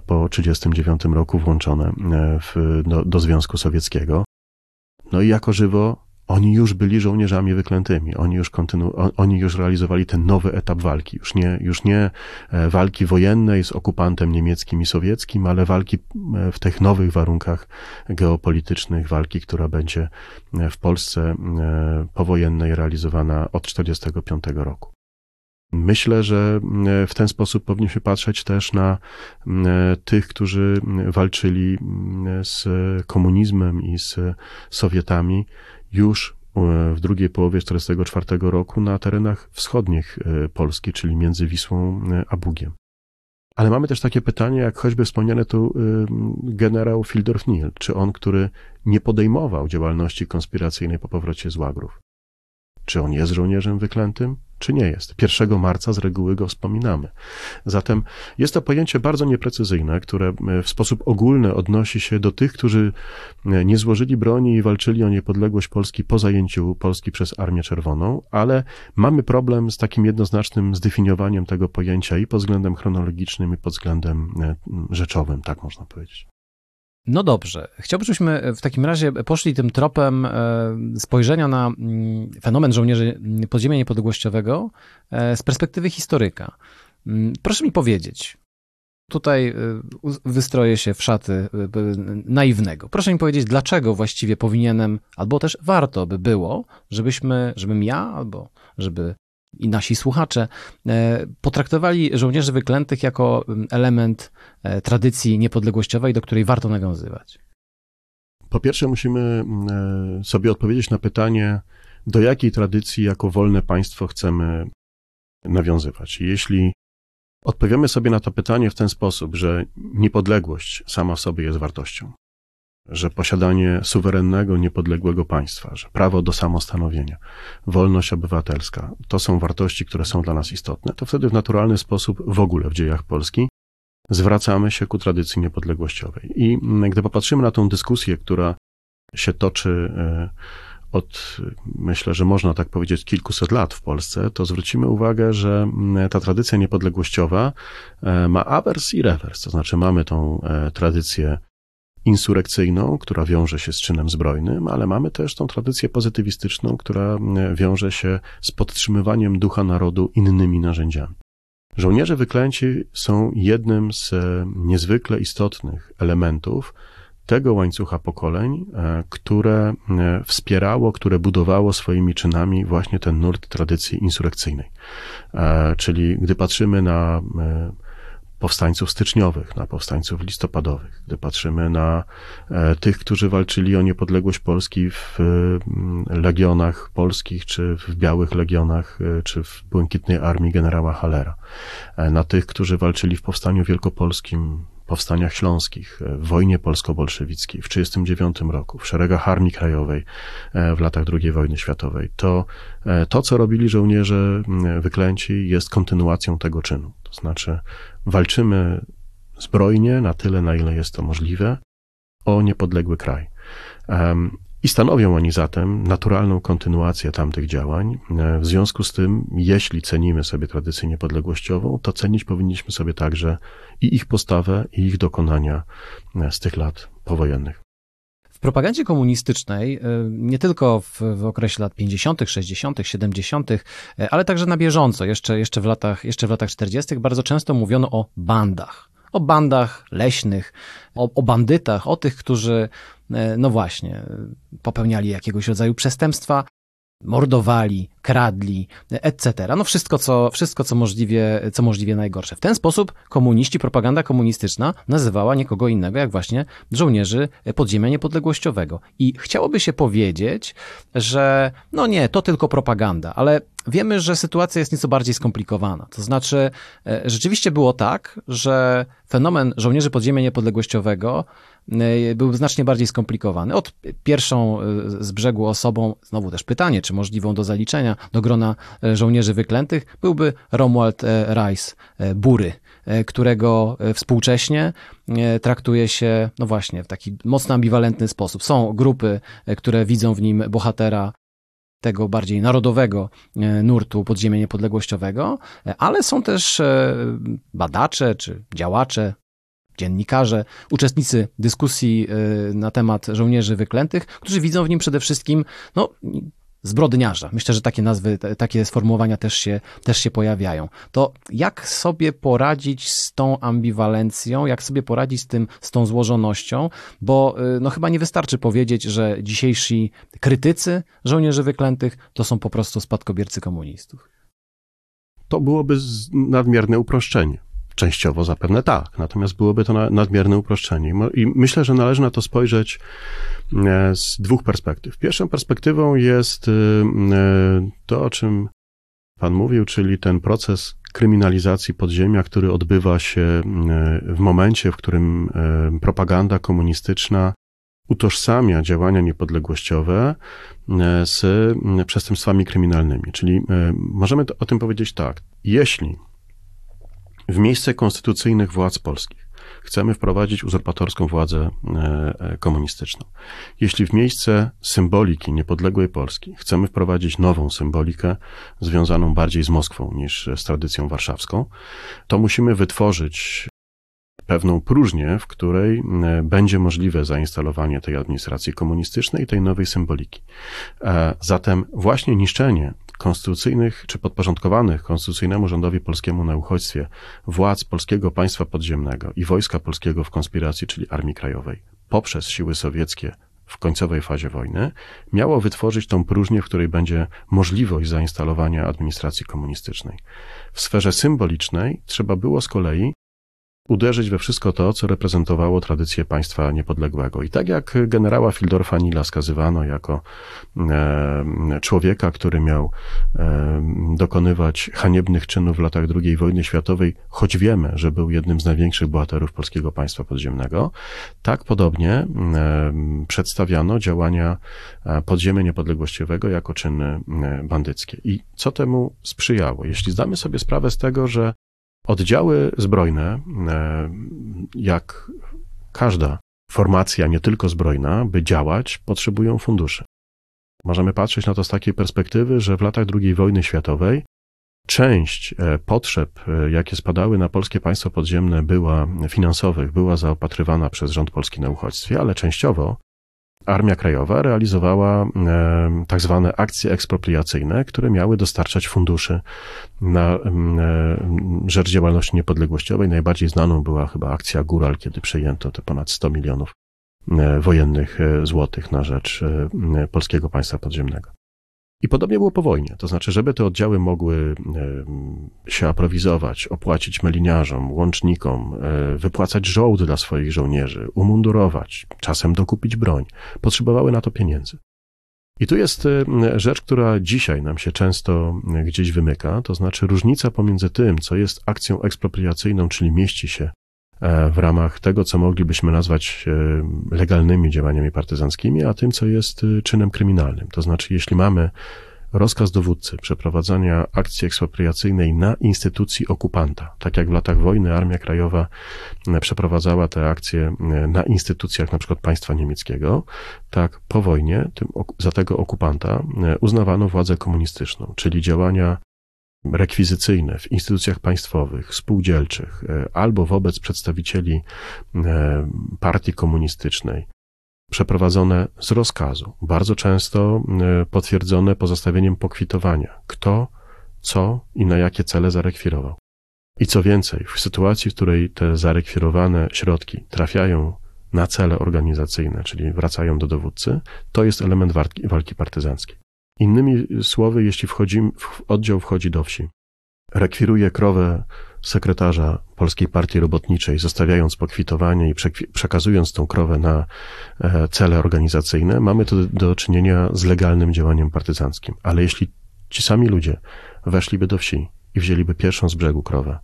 po 1939 roku włączone w, do, do Związku Sowieckiego. No i jako żywo oni już byli żołnierzami wyklętymi, oni już, kontynu- oni już realizowali ten nowy etap walki, już nie, już nie e, walki wojennej z okupantem niemieckim i sowieckim, ale walki e, w tych nowych warunkach geopolitycznych, walki, która będzie e, w Polsce powojennej realizowana od 1945 roku. Myślę, że w ten sposób powinniśmy patrzeć też na tych, którzy walczyli z komunizmem i z Sowietami już e, w drugiej połowie 1944 roku na terenach wschodnich e, Polski, czyli między Wisłą e, a Bugiem. Ale mamy też takie pytanie, jak choćby wspomniany tu generał Fildorf-Niel, czy on, który nie podejmował działalności konspiracyjnej po powrocie z Łagrów, czy on jest żołnierzem wyklętym? Czy nie jest. 1 marca z reguły go wspominamy. Zatem jest to pojęcie bardzo nieprecyzyjne, które e, w sposób ogólny odnosi się do tych, którzy e, nie złożyli broni i walczyli o niepodległość Polski po zajęciu Polski przez Armię Czerwoną, ale mamy problem z takim jednoznacznym zdefiniowaniem tego pojęcia i pod względem chronologicznym, i pod względem e, rzeczowym, tak można powiedzieć. No dobrze. Chciałbym, żebyśmy w takim razie poszli tym tropem e, spojrzenia na mm, fenomen żołnierzy podziemia niepodległościowego e, z perspektywy historyka. Mm, proszę mi powiedzieć, tutaj e, wystroję się w szaty naiwnego. Proszę mi powiedzieć, dlaczego właściwie powinienem, albo też warto by było, żebyśmy, żebym ja, albo żeby i nasi słuchacze potraktowali żołnierzy wyklętych jako element tradycji niepodległościowej, do której warto nawiązywać? Po pierwsze, musimy sobie odpowiedzieć na pytanie, do jakiej tradycji jako wolne państwo chcemy nawiązywać. Jeśli odpowiemy sobie na to pytanie w ten sposób, że niepodległość sama w sobie jest wartością, że posiadanie suwerennego, niepodległego państwa, że prawo do samostanowienia, wolność obywatelska to są wartości, które są dla nas istotne, to wtedy w naturalny sposób w ogóle w dziejach Polski zwracamy się ku tradycji niepodległościowej. I gdy popatrzymy na tą dyskusję, która się toczy e, od, myślę, że można tak powiedzieć, kilkuset lat w Polsce, to zwrócimy uwagę, że mm, ta tradycja niepodległościowa e, ma awers i rewers. To znaczy, mamy tą e, tradycję insurekcyjną, która wiąże się z czynem zbrojnym, ale mamy też tą tradycję pozytywistyczną, która mm, wiąże się z podtrzymywaniem ducha narodu innymi narzędziami. Żołnierze wyklęci są jednym z e, niezwykle istotnych elementów tego łańcucha pokoleń, e, które e, wspierało, które budowało swoimi czynami właśnie ten nurt tradycji insurekcyjnej. E, czyli gdy patrzymy na powstańców styczniowych, na powstańców listopadowych, gdy patrzymy na tych, którzy walczyli o niepodległość Polski w legionach polskich, czy w białych legionach, czy w błękitnej armii generała Halera, na tych, którzy walczyli w powstaniu wielkopolskim, powstaniach śląskich, w wojnie polsko-bolszewickiej w 1939 roku, w szeregach Armii Krajowej e, w latach II wojny światowej, to e, to, co robili żołnierze wyklęci, jest kontynuacją tego czynu. To znaczy, walczymy zbrojnie na tyle, na ile jest to możliwe, o niepodległy kraj. I stanowią oni zatem naturalną kontynuację tamtych działań. E, w związku z tym, jeśli cenimy sobie tradycję niepodległościową, to cenić powinniśmy sobie także i ich postawę, i ich dokonania e, z tych lat powojennych. W propagandzie komunistycznej, e, nie tylko w, w, okresie lat 50., 60., 70., ale także na bieżąco, jeszcze, jeszcze, w latach, jeszcze w latach 40., bardzo często mówiono o bandach o bandach leśnych, o, o, bandytach, o tych, którzy, e, no właśnie, popełniali jakiegoś rodzaju przestępstwa, mordowali, kradli, etc. No wszystko, co, wszystko co, możliwie, co możliwie najgorsze. W ten sposób komuniści, propaganda komunistyczna nazywała nikogo innego jak właśnie żołnierzy podziemia niepodległościowego. I chciałoby się powiedzieć, że no nie, to tylko propaganda, ale wiemy, że sytuacja jest nieco bardziej skomplikowana. To znaczy, e, rzeczywiście było tak, że fenomen żołnierzy podziemia niepodległościowego e, był znacznie bardziej skomplikowany. Od pierwszą e, z brzegu osobą, znowu też pytanie, czy możliwą do zaliczenia do grona żołnierzy wyklętych, byłby Romuald Rice, Bury, którego współcześnie traktuje się, no właśnie, w taki mocno ambiwalentny sposób. Są grupy, które widzą w nim bohatera tego bardziej narodowego e, nurtu podziemia niepodległościowego, e, ale są też e, badacze czy działacze, dziennikarze, uczestnicy dyskusji na temat żołnierzy wyklętych, którzy widzą w nim przede wszystkim no, zbrodniarza. Myślę, że takie nazwy, takie sformułowania też się, też się pojawiają. To jak sobie poradzić z tą ambiwalencją, jak sobie poradzić z tym, z tą złożonością, bo y, no chyba nie wystarczy powiedzieć, że dzisiejsi krytycy żołnierzy wyklętych to są po prostu spadkobiercy komunistów. To byłoby nadmierne uproszczenie. Częściowo zapewne tak, natomiast byłoby to nadmierne uproszczenie. I myślę, że należy na to spojrzeć e, z dwóch perspektyw. Pierwszą perspektywą jest e, to, o czym Pan mówił, czyli ten proces kryminalizacji podziemia, który odbywa się e, w momencie, w którym propaganda komunistyczna utożsamia działania niepodległościowe z przestępstwami kryminalnymi. Czyli możemy o tym powiedzieć tak. Jeśli w miejsce konstytucyjnych władz polskich chcemy wprowadzić uzurpatorską władzę e, e, komunistyczną. Jeśli w miejsce symboliki niepodległej Polski chcemy wprowadzić nową symbolikę związaną bardziej z Moskwą niż z tradycją warszawską, to musimy wytworzyć pewną próżnię, w której e, będzie możliwe zainstalowanie tej administracji komunistycznej i tej nowej symboliki. Zatem właśnie niszczenie konstytucyjnych czy podporządkowanych konstytucyjnemu rządowi polskiemu na uchodźstwie władz polskiego państwa podziemnego i wojska polskiego w konspiracji, czyli Armii Krajowej, poprzez siły sowieckie w końcowej fazie wojny, miało wytworzyć tą próżnię, w której będzie możliwość zainstalowania administracji komunistycznej. W sferze symbolicznej trzeba było z kolei uderzyć we wszystko to, co reprezentowało tradycję państwa niepodległego. I tak jak generała Fildorfa Nila skazywano jako e, człowieka, który miał e, dokonywać haniebnych czynów w latach II wojny światowej, choć wiemy, że był jednym z największych bohaterów polskiego państwa podziemnego, tak podobnie e, przedstawiano działania podziemia niepodległościowego jako czyny bandyckie. I co temu sprzyjało? Jeśli zdamy sobie sprawę z tego, że Oddziały zbrojne, e, jak każda formacja, nie tylko zbrojna, by działać, potrzebują funduszy. Możemy patrzeć na to z takiej perspektywy, że w latach II wojny światowej część e, potrzeb, e, jakie spadały na polskie państwo podziemne, była finansowych, była zaopatrywana przez rząd polski na uchodźstwie, ale częściowo Armia Krajowa realizowała e, tak zwane akcje ekspropriacyjne, które miały dostarczać funduszy na e, rzecz działalności niepodległościowej. Najbardziej znaną była chyba akcja Góral, kiedy przejęto te ponad 100 milionów e, wojennych złotych na rzecz polskiego państwa podziemnego. I podobnie było po wojnie. To znaczy, żeby te oddziały mogły się aprowizować, opłacić meliniarzom, łącznikom, e, wypłacać żołdy dla swoich żołnierzy, umundurować, czasem dokupić broń, potrzebowały na to pieniędzy. I tu jest e, rzecz, która dzisiaj nam się często gdzieś wymyka, to znaczy różnica pomiędzy tym, co jest akcją ekspropriacyjną, czyli mieści się E, w ramach tego, co moglibyśmy nazwać e, legalnymi działaniami partyzanckimi, a tym, co jest e, czynem kryminalnym. To znaczy, jeśli mamy rozkaz dowódcy przeprowadzania akcji ekspropriacyjnej na instytucji okupanta, tak jak w latach wojny Armia Krajowa przeprowadzała te akcje na instytucjach przykład państwa niemieckiego, tak po wojnie tym, za tego okupanta uznawano władzę komunistyczną, czyli działania rekwizycyjne w instytucjach państwowych, spółdzielczych e, albo wobec przedstawicieli e, partii komunistycznej, przeprowadzone z rozkazu, bardzo często e, potwierdzone pozostawieniem pokwitowania, kto, co i na jakie cele zarekwirował. I co więcej, w sytuacji, w której te zarekwirowane środki trafiają na cele organizacyjne, czyli wracają do dowódcy, to jest element walki, walki partyzanckiej. Innymi słowy, jeśli wchodzi, oddział wchodzi do wsi, rekwiruje krowę sekretarza Polskiej Partii Robotniczej, zostawiając pokwitowanie i przekazując tą krowę na e, cele organizacyjne, mamy tu do czynienia z legalnym działaniem partyzanckim. Ale jeśli ci sami ludzie weszliby do wsi i wzięliby pierwszą z brzegu krowę,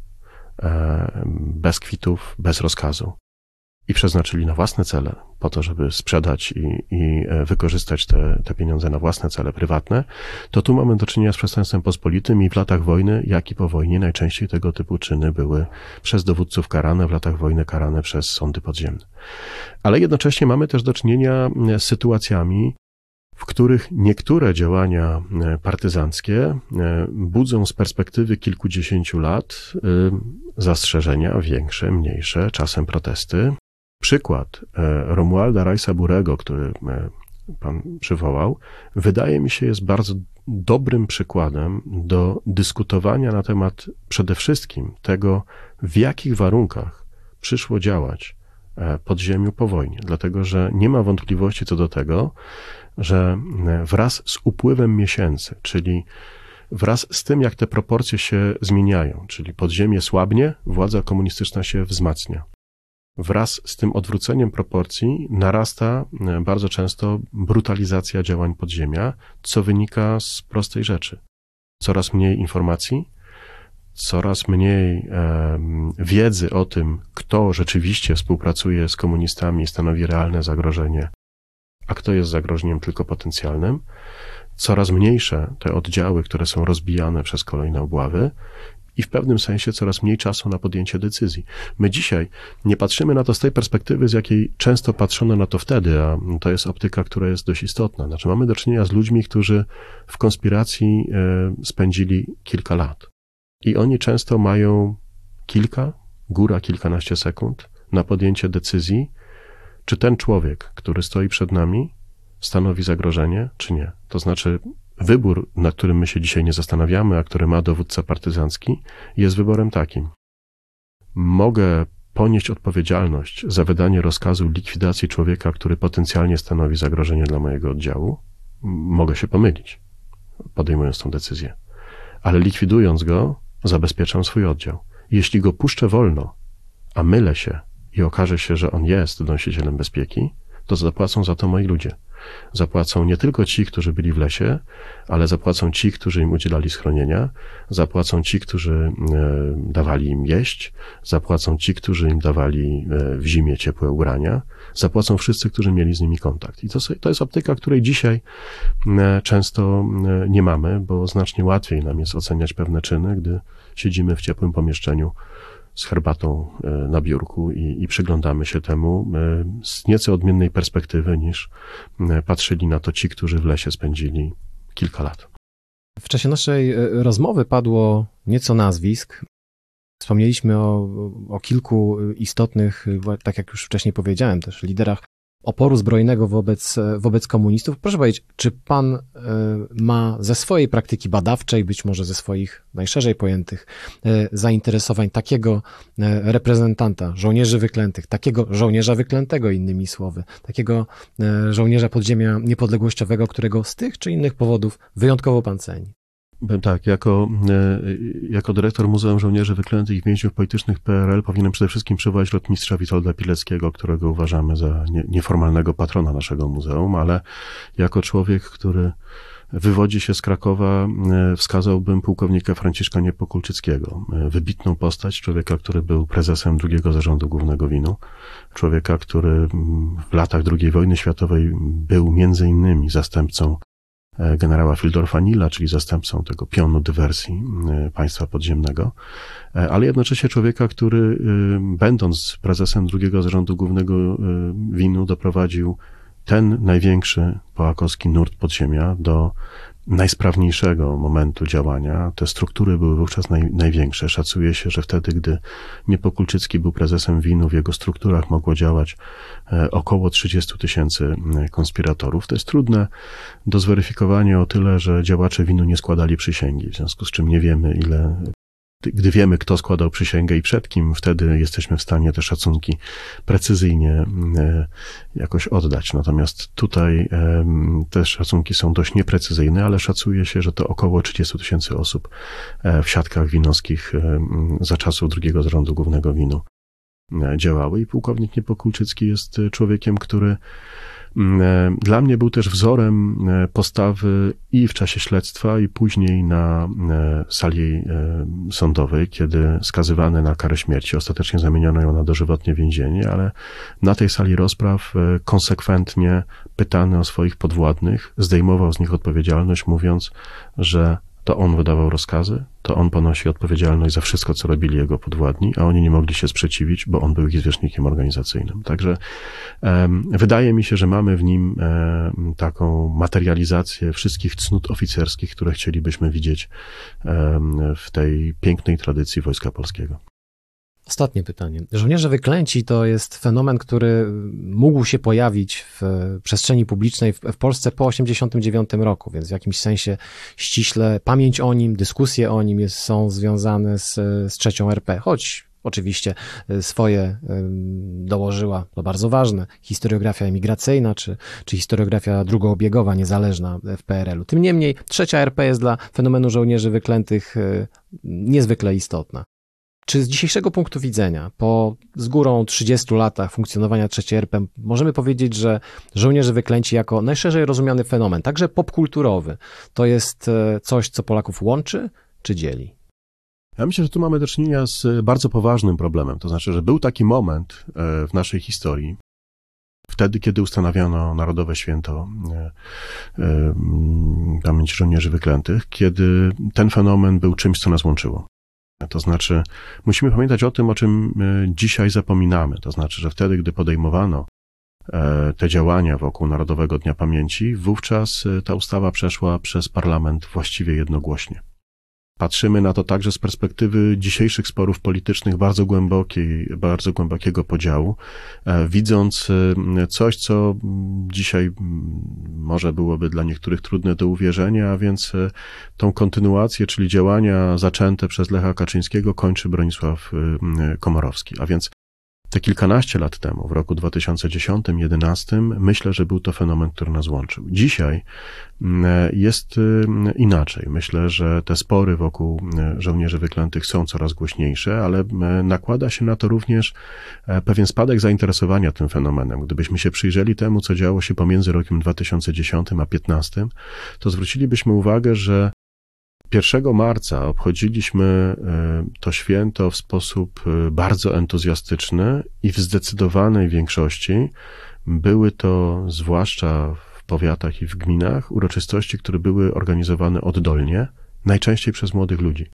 e, bez kwitów, bez rozkazu, i przeznaczyli na własne cele, po to, żeby sprzedać i, i e, wykorzystać te, te pieniądze na własne cele prywatne, to tu mamy do czynienia z przestępstwem pospolitym i w latach wojny, jak i po wojnie, najczęściej tego typu czyny były przez dowódców karane, w latach wojny karane przez sądy podziemne. Ale jednocześnie mamy też do czynienia z sytuacjami, w których niektóre działania e, partyzanckie e, budzą z perspektywy kilkudziesięciu lat zastrzeżenia większe, mniejsze, czasem protesty, Przykład e, Romualda Rajsa Burego, który e, pan przywołał, wydaje mi się jest bardzo dobrym przykładem do dyskutowania na temat przede wszystkim tego, w jakich warunkach przyszło działać e, podziemiu po wojnie, dlatego że nie ma wątpliwości co do tego, że wraz z upływem miesięcy, czyli wraz z tym, jak te proporcje się zmieniają, czyli podziemie słabnie, władza komunistyczna się wzmacnia wraz z tym odwróceniem proporcji narasta e, bardzo często brutalizacja działań podziemia, co wynika z prostej rzeczy. Coraz mniej informacji, coraz mniej wiedzy o tym, kto rzeczywiście współpracuje z komunistami i stanowi realne zagrożenie, a kto jest zagrożeniem tylko potencjalnym, coraz mniejsze te oddziały, które są rozbijane przez kolejne obławy i w pewnym sensie coraz mniej czasu na podjęcie decyzji. My dzisiaj nie patrzymy na to z tej perspektywy, z jakiej często patrzono na to wtedy, a to jest optyka, która jest dość istotna. Znaczy, mamy do czynienia z ludźmi, którzy w konspiracji e, spędzili kilka lat. I oni często mają kilka, góra kilkanaście sekund na podjęcie decyzji, czy ten człowiek, który stoi przed nami, stanowi zagrożenie, czy nie. To znaczy, Wybór, na którym my się dzisiaj nie zastanawiamy, a który ma dowódca partyzancki, jest wyborem takim. Mogę ponieść odpowiedzialność za wydanie rozkazu likwidacji człowieka, który potencjalnie stanowi zagrożenie dla mojego oddziału, mogę się pomylić, podejmując tą decyzję. Ale likwidując go, zabezpieczam swój oddział. Jeśli go puszczę wolno, a mylę się i okaże się, że on jest nosicielem bezpieki, to zapłacą za to moi ludzie. Zapłacą nie tylko ci, którzy byli w lesie, ale zapłacą ci, którzy im udzielali schronienia, zapłacą ci, którzy e, dawali im jeść, zapłacą ci, którzy im dawali e, w zimie ciepłe ubrania, zapłacą wszyscy, którzy mieli z nimi kontakt. I to, to jest optyka, której dzisiaj e, często nie mamy, bo znacznie łatwiej nam jest oceniać pewne czyny, gdy siedzimy w ciepłym pomieszczeniu z herbatą e, na biurku i, i przyglądamy się temu e, z nieco odmiennej perspektywy niż e, patrzyli na to ci, którzy w lesie spędzili kilka lat. W czasie naszej rozmowy padło nieco nazwisk. Wspomnieliśmy o, o kilku istotnych, tak jak już wcześniej powiedziałem, też liderach oporu zbrojnego wobec, wobec komunistów. Proszę powiedzieć, czy pan e, ma ze swojej praktyki badawczej, być może ze swoich najszerzej pojętych e, zainteresowań takiego e, reprezentanta żołnierzy wyklętych, takiego żołnierza wyklętego innymi słowy, takiego żołnierza podziemia niepodległościowego, którego z tych czy innych powodów wyjątkowo pan ceni? Tak, jako, e, jako dyrektor Muzeum Żołnierzy Wyklętych i Więźniów Politycznych PRL powinienem przede wszystkim przywołać lotmistrza Witolda Pileckiego, którego uważamy za nie, nieformalnego patrona naszego muzeum, ale jako człowiek, który wywodzi się z Krakowa, e, wskazałbym pułkownika Franciszka Niepokulczyckiego. E, wybitną postać, człowieka, który był prezesem drugiego zarządu głównego winu, człowieka, który w latach II wojny światowej był między innymi zastępcą generała Fildorfa Nila, czyli zastępcą tego pionu dywersji e, państwa podziemnego, e, ale jednocześnie człowieka, który będąc prezesem drugiego zarządu głównego winu doprowadził ten największy połakowski nurt podziemia do najsprawniejszego momentu działania. Te struktury były wówczas naj, największe. Szacuje się, że wtedy, gdy Niepokulczycki był prezesem winu, w jego strukturach mogło działać e, około 30 tysięcy e, konspiratorów. To jest trudne do zweryfikowania o tyle, że działacze winu nie składali przysięgi, w związku z czym nie wiemy, ile gdy wiemy, kto składał przysięgę i przed kim, wtedy jesteśmy w stanie te szacunki precyzyjnie e, jakoś oddać. Natomiast tutaj te szacunki są dość nieprecyzyjne, ale szacuje się, że to około 30 tysięcy osób e, w siatkach winowskich za czasów drugiego zarządu głównego winu e, działały i pułkownik Niepokulczycki jest człowiekiem, który Mm, e, dla mnie był też wzorem e, postawy i w czasie śledztwa, i później na e, sali sądowej, kiedy skazywany na karę śmierci, ostatecznie zamieniono ją na dożywotnie więzienie, ale na tej sali rozpraw konsekwentnie pytany o swoich podwładnych, zdejmował z nich odpowiedzialność, mówiąc, że to on wydawał rozkazy, to on ponosi odpowiedzialność za wszystko, co robili jego podwładni, a oni nie mogli się sprzeciwić, bo on był ich zwierzchnikiem organizacyjnym. Także wydaje mi się, że mamy w nim taką materializację wszystkich cnót oficerskich, które chcielibyśmy widzieć w tej pięknej tradycji Wojska Polskiego. Ostatnie pytanie. Żołnierze wyklęci to jest fenomen, który mógł się pojawić w przestrzeni publicznej w, Polsce po 1989 roku, więc w jakimś sensie ściśle pamięć o nim, dyskusje o nim jest, są związane z, z trzecią RP, choć oczywiście swoje dołożyła, to bardzo ważne, historiografia emigracyjna czy, czy historiografia drugoobiegowa, niezależna w PRL-u. Tym niemniej trzecia RP jest dla fenomenu żołnierzy wyklętych e, niezwykle istotna. Czy z dzisiejszego punktu widzenia, po z górą 30 latach funkcjonowania III RP, możemy powiedzieć, że żołnierze wyklęci jako najszerzej rozumiany fenomen, także popkulturowy, to jest e, coś, co Polaków łączy czy dzieli? Ja myślę, że tu mamy do czynienia z bardzo poważnym problemem. To znaczy, że był taki moment e, w naszej historii, wtedy, kiedy ustanawiano Narodowe Święto e, Pamięci Żołnierzy Wyklętych, kiedy ten fenomen był czymś, co nas łączyło. To znaczy, musimy pamiętać o tym, o czym e, dzisiaj zapominamy. To znaczy, że wtedy, gdy podejmowano e, te działania wokół Narodowego Dnia Pamięci, wówczas e, ta ustawa przeszła przez parlament właściwie jednogłośnie. Patrzymy na to także z perspektywy dzisiejszych sporów politycznych bardzo głębokiej, bardzo głębokiego podziału, e, widząc e, coś, co dzisiaj może byłoby dla niektórych trudne do uwierzenia, a więc e, tą kontynuację, czyli działania zaczęte przez Lecha Kaczyńskiego kończy Bronisław Komorowski. A więc te kilkanaście lat temu, w roku 2010-2011, myślę, że był to fenomen, który nas łączył. Dzisiaj mm, jest mm, inaczej. Myślę, że te spory wokół mm, żołnierzy wyklętych są coraz głośniejsze, ale nakłada się na to również e, pewien spadek zainteresowania tym fenomenem. Gdybyśmy się przyjrzeli temu, co działo się pomiędzy rokiem 2010 a 2015, to zwrócilibyśmy uwagę, że 1 marca obchodziliśmy e, to święto w sposób e, bardzo entuzjastyczny i w zdecydowanej większości były to, zwłaszcza w powiatach i w gminach, uroczystości, które były organizowane oddolnie, najczęściej przez młodych ludzi.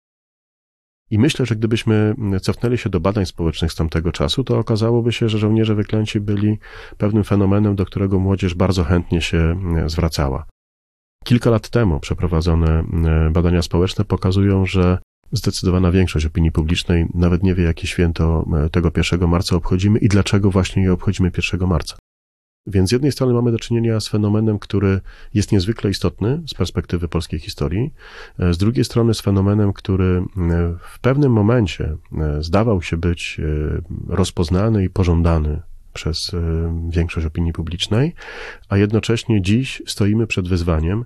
I myślę, że gdybyśmy cofnęli się do badań społecznych z tamtego czasu, to okazałoby się, że żołnierze wyklęci byli pewnym fenomenem, do którego młodzież bardzo chętnie się zwracała. Kilka lat temu przeprowadzone e, badania społeczne pokazują, że zdecydowana większość opinii publicznej nawet nie wie, jakie święto e, tego 1 marca obchodzimy i dlaczego właśnie je obchodzimy 1 marca. Więc z jednej strony mamy do czynienia z fenomenem, który jest niezwykle istotny z perspektywy polskiej historii, e, z drugiej strony z fenomenem, który w pewnym momencie zdawał się być rozpoznany i pożądany przez e, większość opinii publicznej, a jednocześnie dziś stoimy przed wyzwaniem,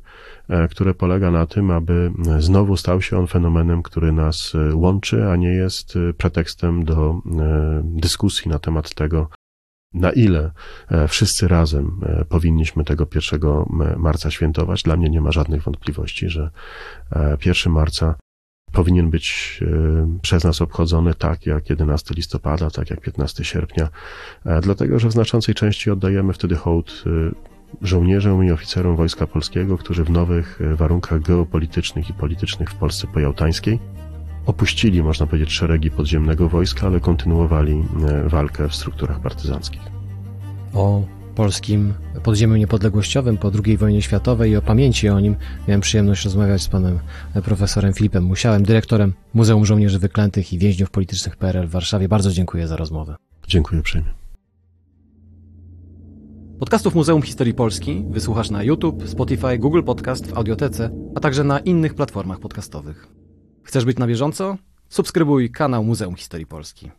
e, które polega na tym, aby znowu stał się on fenomenem, który nas e, łączy, a nie jest pretekstem do dyskusji na temat tego, na ile wszyscy razem powinniśmy tego 1 marca świętować. Dla mnie nie ma żadnych wątpliwości, że 1 marca powinien być e, przez nas obchodzony tak jak 11 listopada, tak jak 15 sierpnia, e, dlatego że w znaczącej części oddajemy wtedy hołd e, żołnierzom i oficerom Wojska Polskiego, którzy w nowych warunkach geopolitycznych i politycznych w Polsce pojałtańskiej opuścili, można powiedzieć, szeregi podziemnego wojska, ale kontynuowali walkę w strukturach partyzanckich. O polskim podziemiu niepodległościowym po II wojnie światowej i o pamięci o nim miałem przyjemność rozmawiać z panem profesorem Filipem Musiałem, dyrektorem Muzeum Żołnierzy Wyklętych i Więźniów Politycznych PRL w Warszawie. Bardzo dziękuję za rozmowę. Dziękuję uprzejmie. Podcastów Muzeum Historii Polski wysłuchasz na YouTube, Spotify, Google Podcast, w Audiotece, a także na innych platformach podcastowych. Chcesz być na bieżąco? Subskrybuj kanał Muzeum Historii Polski.